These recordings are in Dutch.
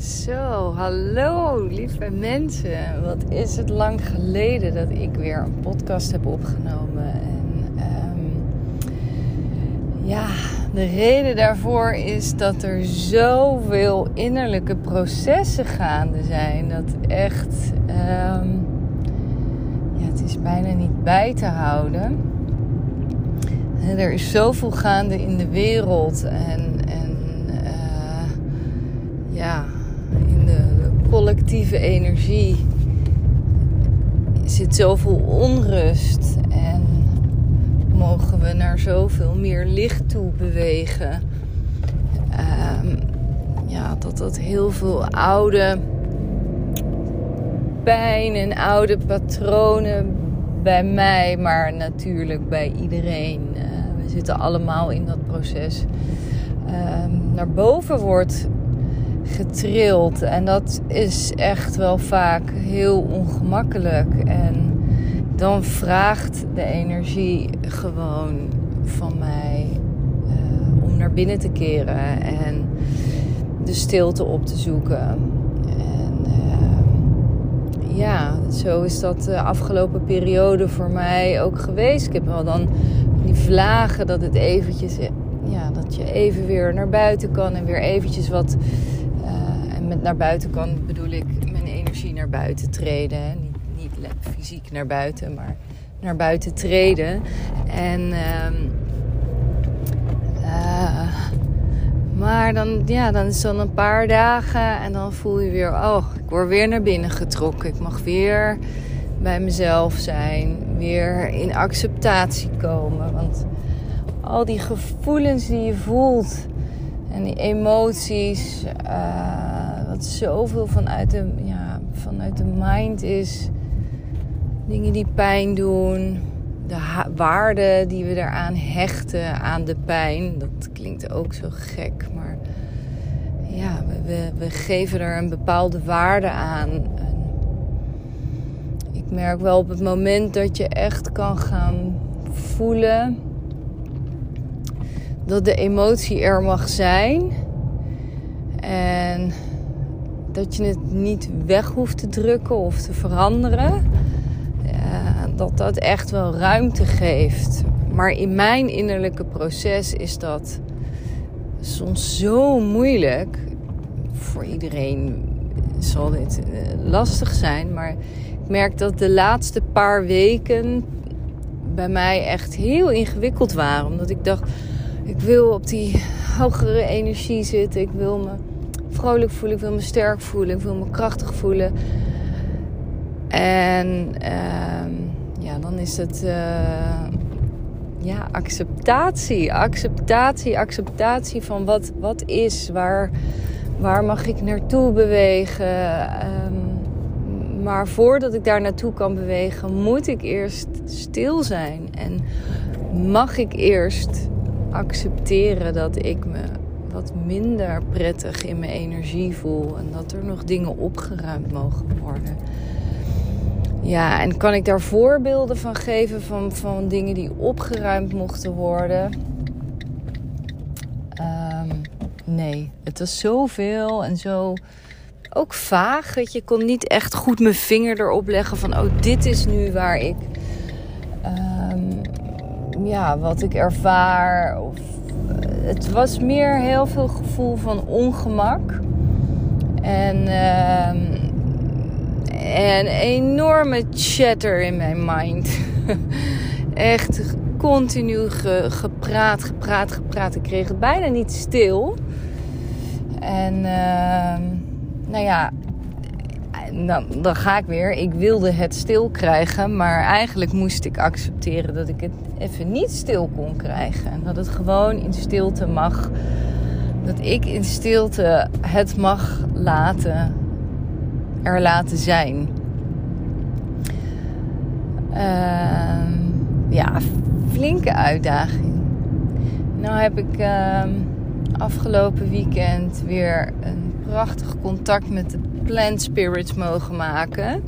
Zo, hallo lieve mensen. Wat is het lang geleden dat ik weer een podcast heb opgenomen. En um, ja, de reden daarvoor is dat er zoveel innerlijke processen gaande zijn. Dat echt, um, ja, het is bijna niet bij te houden. En er is zoveel gaande in de wereld. En, en uh, ja collectieve energie zit zoveel onrust en mogen we naar zoveel meer licht toe bewegen. Um, ja, dat dat heel veel oude pijn en oude patronen bij mij, maar natuurlijk bij iedereen. Uh, we zitten allemaal in dat proces. Um, naar boven wordt getrild. En dat is echt wel vaak heel ongemakkelijk. En dan vraagt de energie gewoon van mij uh, om naar binnen te keren en de stilte op te zoeken. En uh, ja, zo is dat de afgelopen periode voor mij ook geweest. Ik heb wel dan die vlagen dat het eventjes, ja, dat je even weer naar buiten kan en weer eventjes wat naar buiten kan bedoel ik mijn energie naar buiten treden. Niet, niet fysiek naar buiten, maar naar buiten treden. En um, uh, maar dan, ja, dan is dan een paar dagen en dan voel je weer, oh, ik word weer naar binnen getrokken. Ik mag weer bij mezelf zijn, weer in acceptatie komen. Want al die gevoelens die je voelt en die emoties. Uh, zoveel vanuit de, ja, vanuit de mind is. Dingen die pijn doen. De waarde die we daaraan hechten aan de pijn. Dat klinkt ook zo gek, maar ja, we, we geven er een bepaalde waarde aan. ik merk wel op het moment dat je echt kan gaan voelen dat de emotie er mag zijn. En dat je het niet weg hoeft te drukken of te veranderen. dat dat echt wel ruimte geeft. Maar in mijn innerlijke proces is dat soms zo moeilijk. Voor iedereen zal dit eh, lastig zijn. Maar ik merk dat de laatste paar weken bij mij echt heel ingewikkeld waren. Omdat ik dacht, ik wil op die hogere energie zitten. Ik wil me vrolijk voelen, ik wil me sterk voelen, ik wil me krachtig voelen. En uh, ja, dan is het uh, ja, acceptatie, acceptatie, acceptatie van wat, wat is, waar, waar mag ik naartoe bewegen. Um, maar voordat ik daar naartoe kan bewegen, moet ik eerst stil zijn. En mag ik eerst accepteren dat ik me wat minder prettig in mijn energie voel. En dat er nog dingen opgeruimd mogen worden. Ja, en kan ik daar voorbeelden van geven van, van dingen die opgeruimd mochten worden? Um, nee, het was zoveel en zo ook vaag. Dat je kon niet echt goed mijn vinger erop leggen van, oh, dit is nu waar ik, um, ja, wat ik ervaar of het was meer heel veel gevoel van ongemak. En, uh, en enorme chatter in mijn mind. Echt continu gepraat, gepraat, gepraat. Ik kreeg het bijna niet stil. En uh, nou ja, dan, dan ga ik weer. Ik wilde het stil krijgen, maar eigenlijk moest ik accepteren dat ik het even niet stil kon krijgen. En dat het gewoon in stilte mag. Dat ik in stilte het mag laten, er laten zijn. Uh, ja, flinke uitdaging. Nou heb ik uh, afgelopen weekend weer een prachtig contact met de plant spirits mogen maken.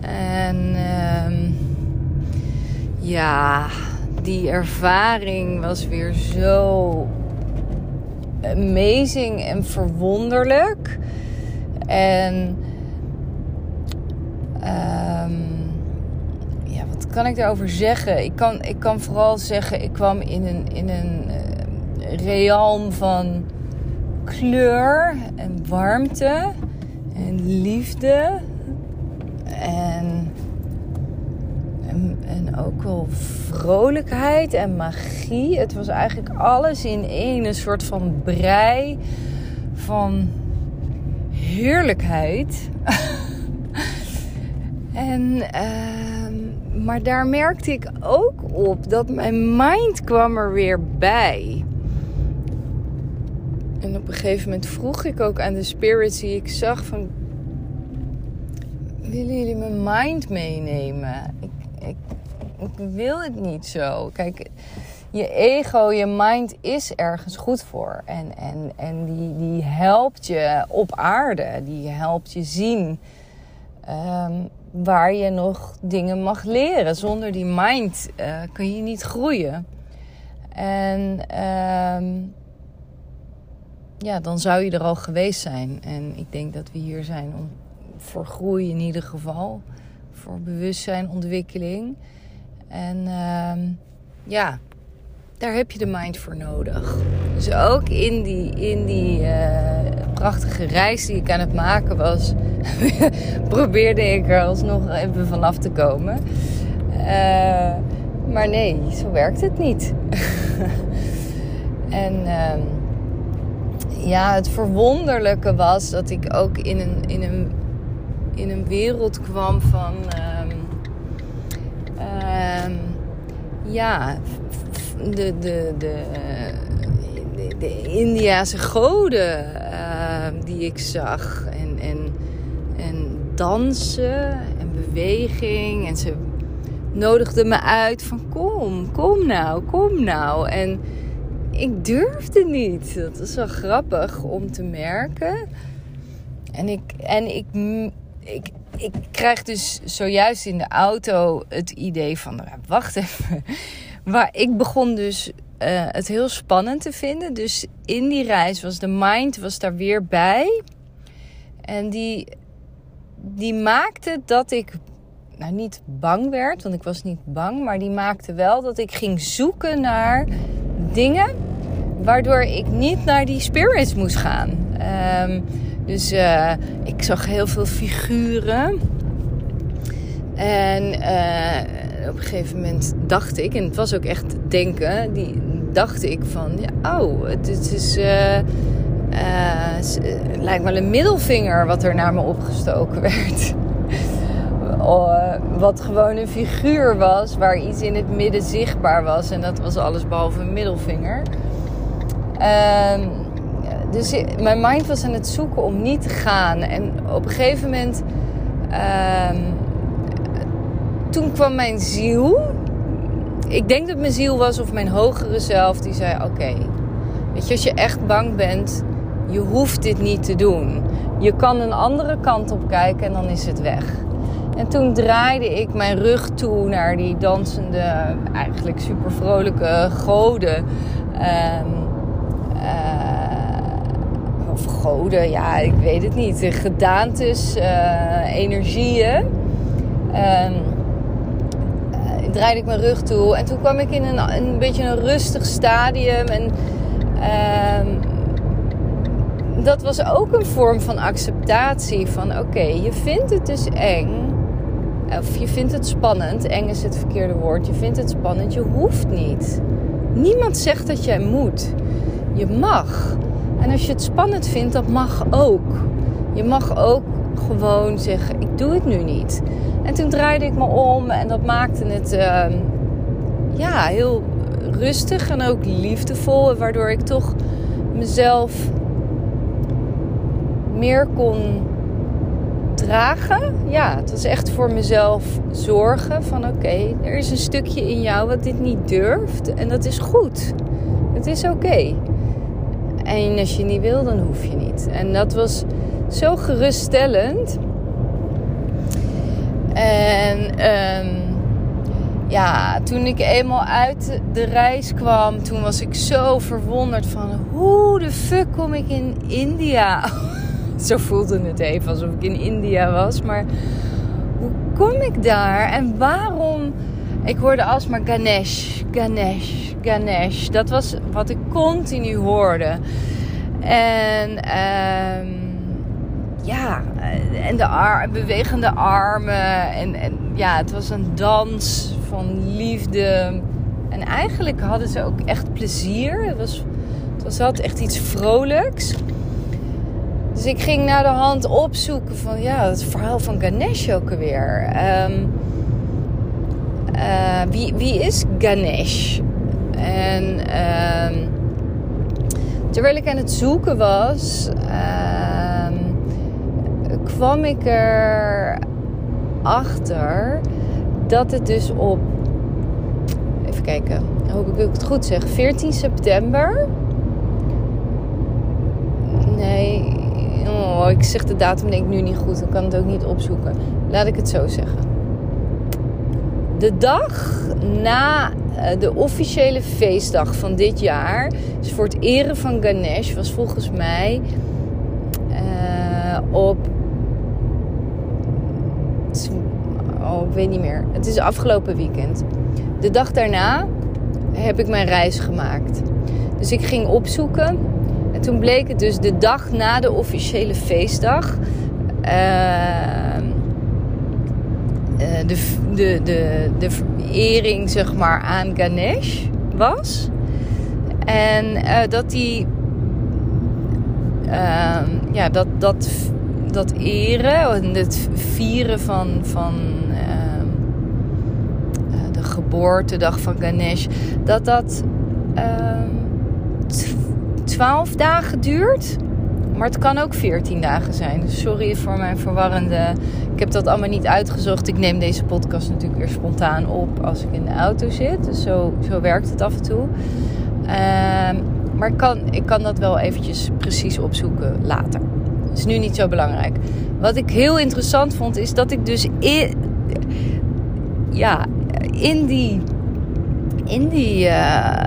En um, ja, die ervaring was weer zo amazing en verwonderlijk. En ehm, ja, wat kan ik daarover zeggen? Ik kan, ik kan vooral zeggen, ik kwam in een, in een uh, realm van kleur en warmte liefde. En, en, ook wel vrolijkheid en magie. Het was eigenlijk alles in één. Een soort van brei van heerlijkheid. en, uh, maar daar merkte ik ook op dat mijn mind kwam er weer bij. En op een gegeven moment vroeg ik ook aan de spirits die ik zag van... Willen jullie mijn mind meenemen? Ik, ik, ik wil het niet zo. Kijk, je ego, je mind is ergens goed voor. En, en, en die, die helpt je op aarde. Die helpt je zien um, waar je nog dingen mag leren. Zonder die mind uh, kun je niet groeien. En um, ja, dan zou je er al geweest zijn. En ik denk dat we hier zijn om voor groei in ieder geval. Voor bewustzijn, ontwikkeling. En uh, ja, daar heb je de mind voor nodig. Dus ook in die, in die uh, prachtige reis die ik aan het maken was, probeerde ik er alsnog even vanaf te komen. Uh, maar nee, zo werkt het niet. en uh, ja, het verwonderlijke was dat ik ook in een, in een, in een wereld kwam van. Um, um, ja, de, de, de, de, de Indiase goden uh, die ik zag. En, en, en dansen en beweging. En ze nodigden me uit van kom, kom nou, kom nou. En ik durfde niet. Dat is wel grappig om te merken. En ik, en ik, ik, ik krijg dus zojuist in de auto het idee van, nou, wacht even. Maar ik begon dus uh, het heel spannend te vinden. Dus in die reis was de mind was daar weer bij. En die, die maakte dat ik nou niet bang werd, want ik was niet bang, maar die maakte wel dat ik ging zoeken naar dingen waardoor ik niet naar die spirits moest gaan. Um, dus uh, ik zag heel veel figuren. En uh, op een gegeven moment dacht ik, en het was ook echt denken, die dacht ik van, ja, oh, het, is, uh, lijkt wel een middelvinger wat er naar me opgestoken werd. Wat gewoon een figuur was waar iets in het midden zichtbaar was. En dat was alles behalve een middelvinger. Um, dus mijn mind was aan het zoeken om niet te gaan. En op een gegeven moment. Um, toen kwam mijn ziel. Ik denk dat mijn ziel was of mijn hogere zelf. Die zei: Oké, weet je, als je echt bang bent. Je hoeft dit niet te doen. Je kan een andere kant op kijken en dan is het weg. En toen draaide ik mijn rug toe naar die dansende, eigenlijk super vrolijke goden. Uh, of goden, ja, ik weet het niet. Gedaantes, uh, energieën. Um, draaide ik mijn rug toe. En toen kwam ik in een, een beetje een rustig stadium. En um, dat was ook een vorm van acceptatie. Van oké, je vindt het dus eng. Of je vindt het spannend. Eng is het verkeerde woord. Je vindt het spannend. Je hoeft niet. Niemand zegt dat jij moet. Je mag. En als je het spannend vindt, dat mag ook. Je mag ook gewoon zeggen: Ik doe het nu niet. En toen draaide ik me om en dat maakte het uh, ja, heel rustig en ook liefdevol. Waardoor ik toch mezelf meer kon dragen. Ja, het was echt voor mezelf zorgen van oké, er is een stukje in jou wat dit niet durft en dat is goed. Het is oké. En als je niet wil, dan hoef je niet. En dat was zo geruststellend. En um, ja, toen ik eenmaal uit de reis kwam, toen was ik zo verwonderd van hoe de fuck kom ik in India? Zo voelde het even alsof ik in India was. Maar hoe kom ik daar en waarom? Ik hoorde alsmaar Ganesh, Ganesh, Ganesh. Dat was wat ik continu hoorde. En um, ja, en de bewegende armen. En, en ja, het was een dans van liefde. En eigenlijk hadden ze ook echt plezier. Het was, het was altijd echt iets vrolijks. Dus ik ging naar de hand opzoeken van ja, het verhaal van Ganesh ook alweer. Um, uh, wie, wie is Ganesh? En um, terwijl ik aan het zoeken was, um, kwam ik er achter dat het dus op. Even kijken, hoop ik het goed zeg. 14 september. Nee, oh, ik zeg de datum denk ik nu niet goed. Dan kan het ook niet opzoeken. Laat ik het zo zeggen. De dag na eh, de officiële feestdag van dit jaar, dus voor het eren van Ganesh, was volgens mij uh, op. Oh, ik weet niet meer. Het is afgelopen weekend. De dag daarna heb ik mijn reis gemaakt. Dus ik ging opzoeken. En toen bleek het dus de dag na de officiële feestdag. Uh, de, de, de, de verering zeg maar, aan Ganesh was. En uh, dat die. Uh, ja, dat, dat, dat eren en het vieren van, van uh, de geboortedag van Ganesh, dat dat ehm, twaalf dagen duurt. Maar het kan ook 14 dagen zijn. Sorry voor mijn verwarrende. Ik heb dat allemaal niet uitgezocht. Ik neem deze podcast natuurlijk weer spontaan op als ik in de auto zit. Dus zo, zo werkt het af en toe. Ehm, maar ik kan, ik kan dat wel eventjes precies opzoeken later. Dat is nu niet zo belangrijk. Wat ik heel interessant vond, is dat ik dus in, ja, in die. In die. Uh,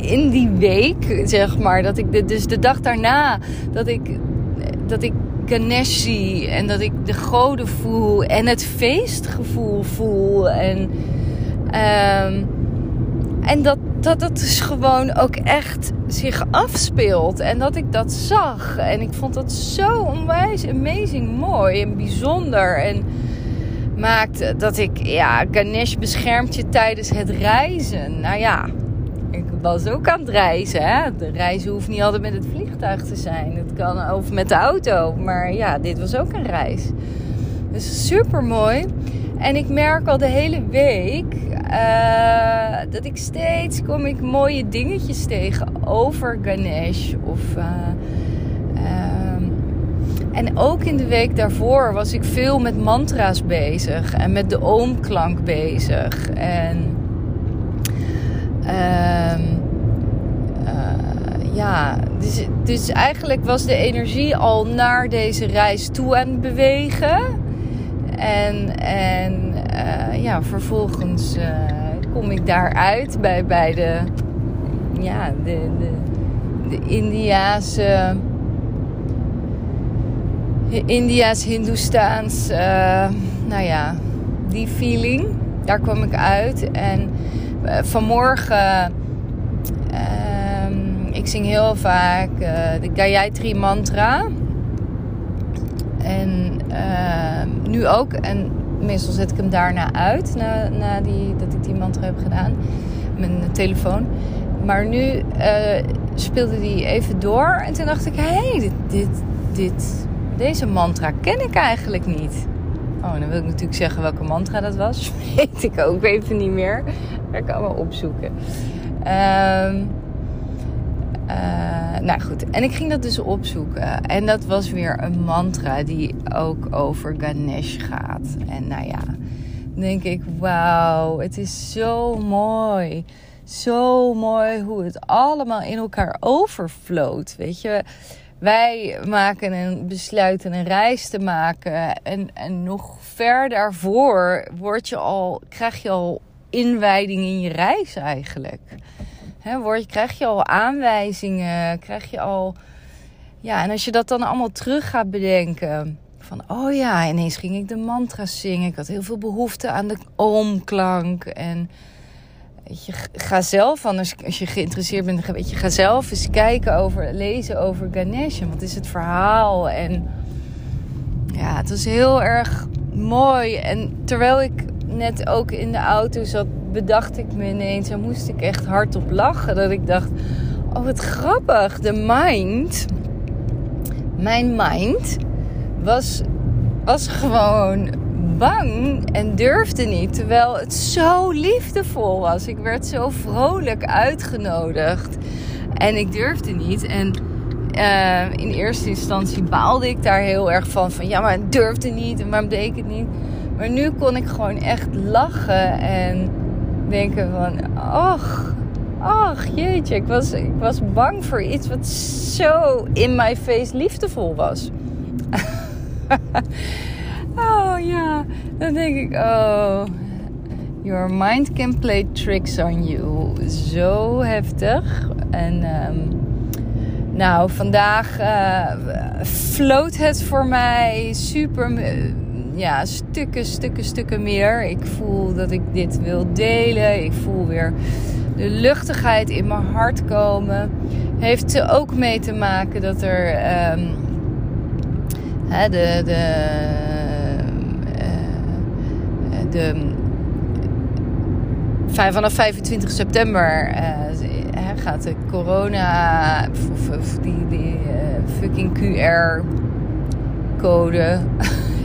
in die week, zeg maar, dat ik de, dus de dag daarna, dat ik, dat ik Ganesh zie en dat ik de goden voel en het feestgevoel voel. En, um, en dat, dat dat dus gewoon ook echt zich afspeelt. En dat ik dat zag. En ik vond dat zo onwijs amazing mooi en bijzonder. En maakte dat ik, ja, Ganesh beschermt je tijdens het reizen. Nou ja, was ook aan het reizen. Hè? De reizen hoeft niet altijd met het vliegtuig te zijn. Het kan of met de auto. Maar ja, dit was ook een reis. Dus super mooi. En ik merk al de hele week uh, dat ik steeds kom ik mooie dingetjes tegen over Ganesh. Of, uh, um, en ook in de week daarvoor was ik veel met mantra's bezig. En met de oomklank bezig. En ja, dus, dus eigenlijk was de energie al naar deze reis toe aan het bewegen. En, en uh, ja, vervolgens uh, kom ik daaruit bij, bij de, ja, de, de, Indiaanse. Indiaas, Hindoestaans, nou ja, die feeling. Daar kwam ik uit. En vanmorgen, uh, ik zing heel vaak uh, de Gayatri mantra. En ehm, nu ook. En meestal zet ik hem daarna uit, na, na die, dat ik die mantra heb gedaan. Mijn telefoon. Maar nu eh, speelde die even door. En toen dacht ik, hé, hey, dit, dit, dit, deze mantra ken ik eigenlijk niet. Oh, dan wil ik natuurlijk zeggen welke mantra dat was. Weet ik ook even niet meer. Dat kan wel opzoeken. Um, nou goed, en ik ging dat dus opzoeken. En dat was weer een mantra die ook over Ganesh gaat. En nou ja, denk ik, wauw, het is zo mooi. Zo mooi hoe het allemaal in elkaar overvloot. Weet je, wij maken een besluiten een reis te maken. En, en nog ver daarvoor word je al, krijg je al inwijding in je reis eigenlijk. He, word, krijg je al aanwijzingen, krijg je al Ja, en als je dat dan allemaal terug gaat bedenken. Van, oh ja, ineens ging ik de mantra's zingen. Ik had heel veel behoefte aan de omklank. En weet je, ga zelf, anders als je geïnteresseerd bent, weet je, ga zelf eens kijken over, lezen over Ganesh. Wat is het verhaal? En ja, het was heel erg mooi. En terwijl ik net ook in de auto zat, bedacht ik me ineens en moest ik echt hardop lachen. Dat ik dacht, oh wat grappig, de mind, mijn mind was, was gewoon bang en durfde niet. Terwijl het zo liefdevol was. Ik werd zo vrolijk uitgenodigd. En ik durfde niet. En uh, in eerste instantie baalde ik daar heel erg van. Van ja, maar durfde niet. En waarom deed ik het niet? Maar nu kon ik gewoon echt lachen. En denken van... Ach, ach jeetje. Ik was, ik was bang voor iets wat zo in my face liefdevol was. oh ja, dan denk ik, oh, your mind can play tricks on you. Zo heftig. En um, nou, vandaag uh, floot het voor mij super, ja, stukken, stukken, stukken meer. Ik voel dat ik dit wil delen. Ik voel weer de luchtigheid in mijn hart komen. Heeft er ook mee te maken dat er um, hè, de, de de, vanaf 25 september uh, gaat de corona, of, die, uh, fucking QR-code,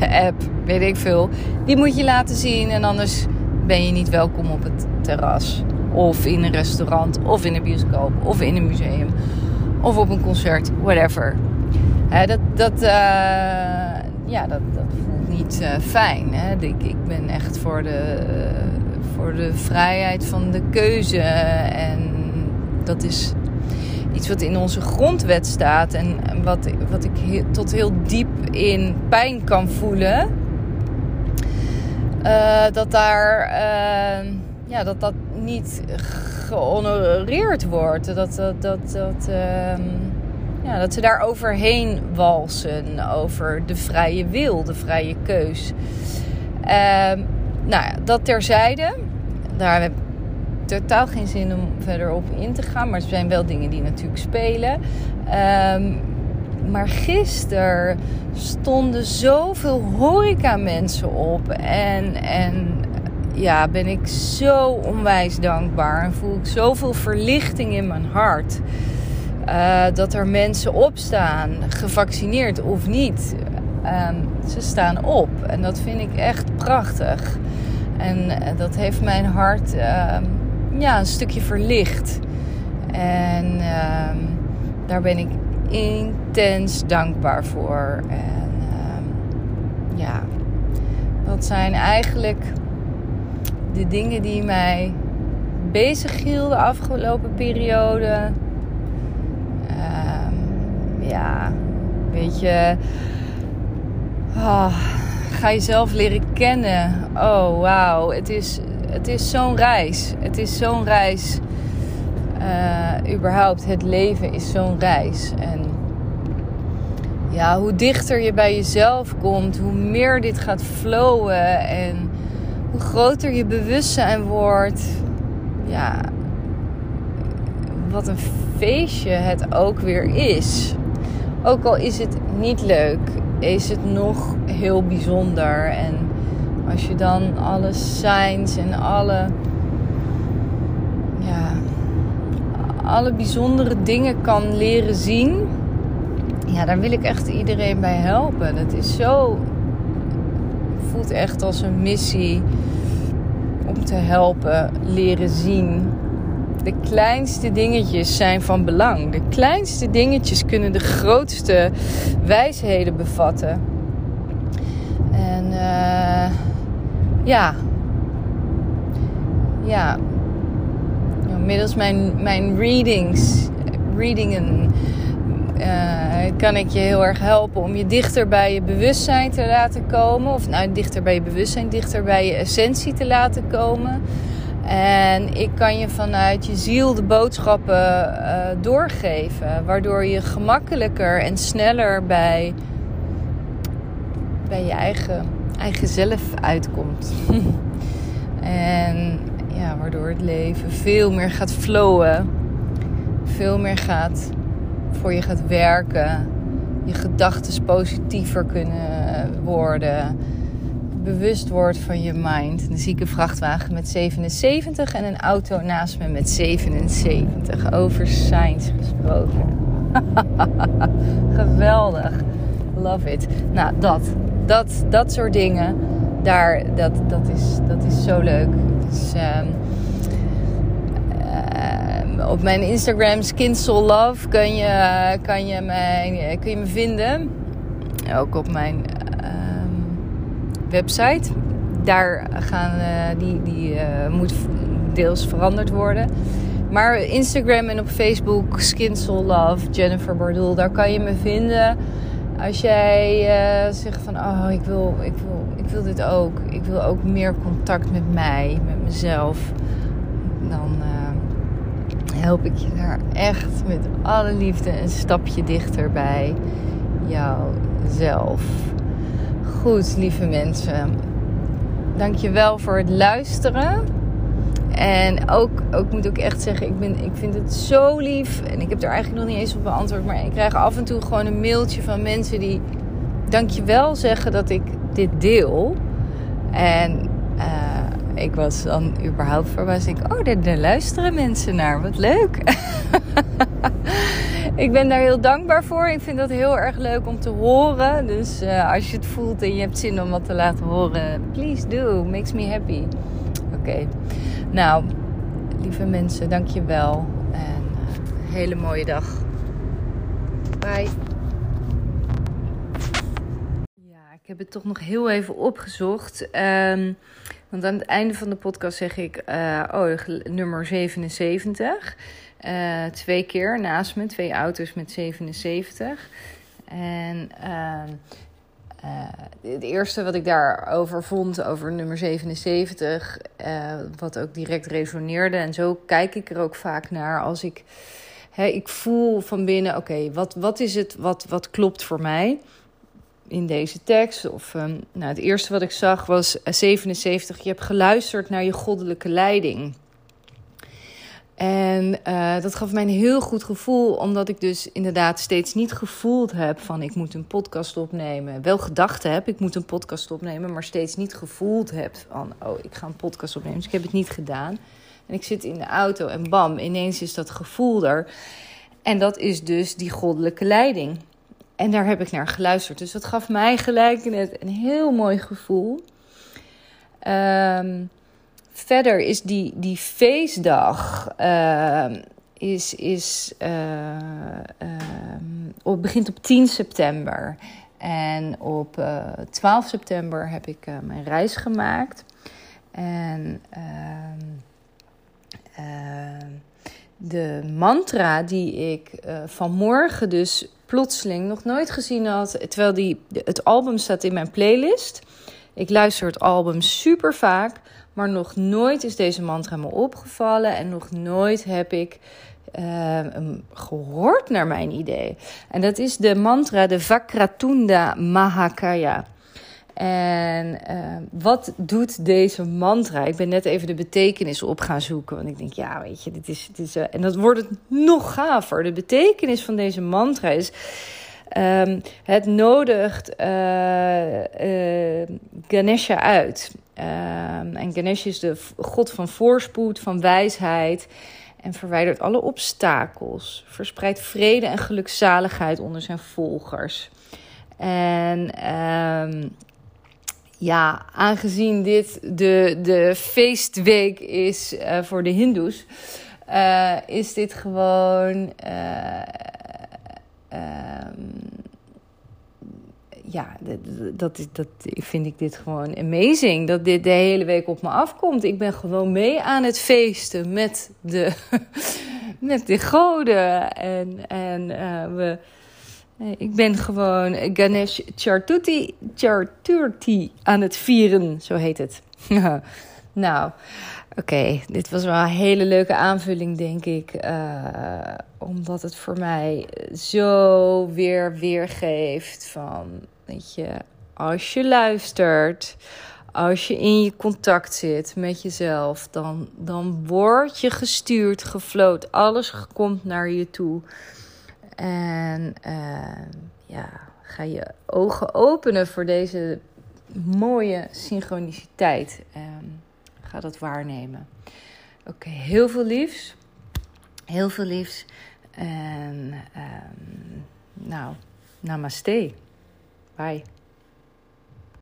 app, weet ik veel, die moet je laten zien en anders ben je niet welkom op het terras. Of in een restaurant, of in een bioscoop, of in een museum, of op een concert, whatever. dat, dat, uh, ja, dat, dat niet uh, fijn. Hè? Ik, ik ben echt voor de, voor de vrijheid van de keuze. En dat is iets wat in onze grondwet staat. En wat, wat ik tot heel diep in pijn kan voelen. Uh, dat daar uh, ja, dat, dat niet gehonoreerd wordt. Dat, dat, dat, dat uh, ja, dat ze daar overheen walsen. Over de vrije wil, de vrije keus. Uh, nou ja, dat terzijde. Daar totaal geen zin om verder op in te gaan. Maar er zijn wel dingen die natuurlijk spelen. Uh, maar gisteren stonden zoveel horeca mensen op. En, en ja, ben ik zo onwijs dankbaar. En voel ik zoveel verlichting in mijn hart. Uh, dat er mensen opstaan, gevaccineerd of niet. Um, ze staan op. En dat vind ik echt prachtig. En uh, dat heeft mijn hart uh, ja, een stukje verlicht. En ehm, daar ben ik intens dankbaar voor. En ehm, ja, dat zijn eigenlijk de dingen die mij bezig hielden de afgelopen periode ja, weet je. Oh, ga jezelf leren kennen. Oh, wauw. Het is, het is zo'n reis. Het is zo'n reis. Uh, überhaupt, het leven is zo'n reis. En ja, hoe dichter je bij jezelf komt, hoe meer dit gaat flowen en hoe groter je bewustzijn wordt. Ja, wat een feestje het ook weer is. Ook al is het niet leuk, is het nog heel bijzonder. En als je dan alle signs en alle, ja, alle bijzondere dingen kan leren zien, ja, daar wil ik echt iedereen bij helpen. Dat is zo, voelt echt als een missie om te helpen leren zien de kleinste dingetjes zijn van belang. De kleinste dingetjes kunnen de grootste wijsheden bevatten. En uh, ja. Ja. Middels mijn, mijn readings, readingen, uh, kan ik je heel erg helpen om je dichter bij je bewustzijn te laten komen. Of nou, dichter bij je bewustzijn, dichter bij je essentie te laten komen. En ik kan je vanuit je ziel de boodschappen uh, doorgeven, waardoor je gemakkelijker en sneller bij, bij je eigen, eigen zelf uitkomt. en ja, waardoor het leven veel meer gaat flowen, veel meer gaat voor je gaat werken, je gedachten positiever kunnen worden bewust wordt van je mind. Een zieke vrachtwagen met 77 en een auto naast me met 77. Over science gesproken. Geweldig. Love it. Nou, dat. Dat, dat soort dingen. Daar, dat, dat, is, dat is zo leuk. Dus, um, op mijn Instagram Skin Soul Love kun je, kan je, mij, kun je me vinden. Ook op mijn website. Daar gaan, uh, die, die uh, moet deels veranderd worden. Maar Instagram en op Facebook, Skin Soul Love, Jennifer Bardoel, daar kan je me vinden. Als jij uh, zegt van, oh, ik wil, ik, wil, ik wil dit ook. Ik wil ook meer contact met mij, met mezelf. Dan help ik je daar echt met alle liefde een stapje dichter bij jouzelf. Goed, lieve mensen. Dankjewel voor het luisteren. En ook, ook moet ik echt zeggen, ik, ben, ik vind het zo lief. En ik heb er eigenlijk nog niet eens op beantwoord. Maar ik krijg af en toe gewoon een mailtje van mensen die dankjewel zeggen dat ik dit deel. En uh, ik was dan überhaupt verbaasd. Ik, oh, daar, luisteren mensen naar. Wat leuk. ik ben daar heel dankbaar voor. Ik vind dat heel erg leuk om te horen. Dus uh, als je het voelt en je hebt zin om wat te laten horen, please do. Makes me happy. Nou, lieve mensen, dank je wel. En uh, hele mooie dag. Bye. Ja, ik heb het toch nog heel even opgezocht. Um, want aan het einde van de podcast zeg ik, uh, oh, nummer 77. Uh, twee keer naast me, twee auto's met 77. En uh, het eerste wat ik daarover vond, over nummer 77, uh, wat ook direct resoneerde. En zo kijk ik er ook vaak naar als ik, hè, ik voel van binnen, oké, wat, wat is het wat, wat klopt voor mij? in deze tekst. Of, um, nou, het eerste wat ik zag was 77. Je hebt geluisterd naar je goddelijke leiding. En uh, dat gaf mij een heel goed gevoel, omdat ik dus inderdaad steeds niet gevoeld heb van ik moet een podcast opnemen. Wel gedacht heb, ik moet een podcast opnemen, maar steeds niet gevoeld heb van oh, ik ga een podcast opnemen. Dus ik heb het niet gedaan. En ik zit in de auto en bam, ineens is dat gevoel er. En dat is dus die goddelijke leiding. En daar heb ik naar geluisterd. Dus dat gaf mij gelijk net een heel mooi gevoel. Um, verder is die, die feestdag. Uh, is, is, uh, begint op 10 september. En op uh, eh, 12 september heb ik mijn reis gemaakt. En de mantra die ik vanmorgen dus plotseling nog nooit gezien had. Terwijl die, het album staat in mijn playlist. Ik luister het album super vaak. Maar nog nooit is deze mantra me opgevallen. En nog nooit heb ik uh, gehoord naar mijn idee. En dat is de mantra, de Vakratunda Mahakaya. En uh, wat doet deze mantra? Ik ben net even de betekenis op gaan zoeken. Want ik denk, ja, weet je, dit is. Uh, en dat wordt het nog gaver. De betekenis van deze mantra is. Um, het nodigt uh, Ganesha uit. Um, en Ganesha is de god van voorspoed, van wijsheid. En verwijdert alle obstakels. Verspreidt vrede en gelukzaligheid onder zijn volgers. En um, ja, aangezien dit de, de feestweek is uh, voor de Hindoes, uh, is dit gewoon. Uh, ja, dat, dat, vind ik dit gewoon amazing. Dat dit de hele week op me afkomt. Ik ben gewoon mee aan het feesten met de, met de goden. En, en we ik ben gewoon Ganesh Chaturthi, Chaturthi aan het vieren, zo heet het. Nou, oké, dit was wel een hele leuke aanvulling, denk ik. Uh, omdat het voor mij zo weer weergeeft van, je, als je luistert, als je in je contact zit met jezelf, dan, dan word je gestuurd, gefloot. Alles komt naar je toe. En uh, ja, ga je ogen openen voor deze mooie synchroniciteit. Um, ga dat waarnemen. Oké, heel veel liefs. Heel veel liefs. En um, nou, namaste. Bye.